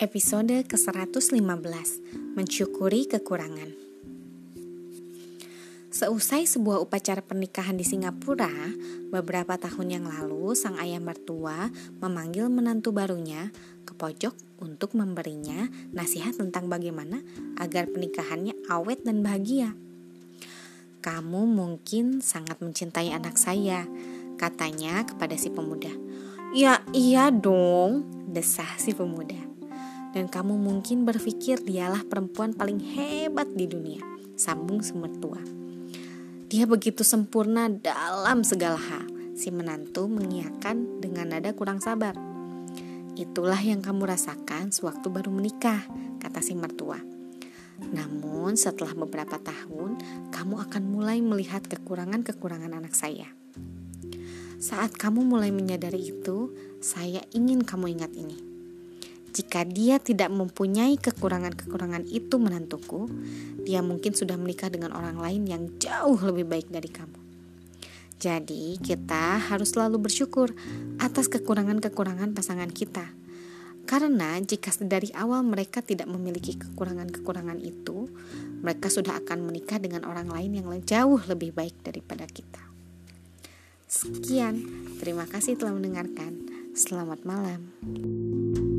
Episode ke-115 Mensyukuri Kekurangan Seusai sebuah upacara pernikahan di Singapura, beberapa tahun yang lalu sang ayah mertua memanggil menantu barunya ke pojok untuk memberinya nasihat tentang bagaimana agar pernikahannya awet dan bahagia. Kamu mungkin sangat mencintai anak saya, katanya kepada si pemuda. Ya iya dong, desah si pemuda dan kamu mungkin berpikir dialah perempuan paling hebat di dunia, sambung si mertua. Dia begitu sempurna dalam segala hal, si menantu mengiyakan dengan nada kurang sabar. Itulah yang kamu rasakan sewaktu baru menikah, kata si mertua. Namun setelah beberapa tahun, kamu akan mulai melihat kekurangan-kekurangan anak saya. Saat kamu mulai menyadari itu, saya ingin kamu ingat ini jika dia tidak mempunyai kekurangan-kekurangan itu menantuku, dia mungkin sudah menikah dengan orang lain yang jauh lebih baik dari kamu. Jadi, kita harus selalu bersyukur atas kekurangan-kekurangan pasangan kita. Karena jika dari awal mereka tidak memiliki kekurangan-kekurangan itu, mereka sudah akan menikah dengan orang lain yang jauh lebih baik daripada kita. Sekian, terima kasih telah mendengarkan. Selamat malam.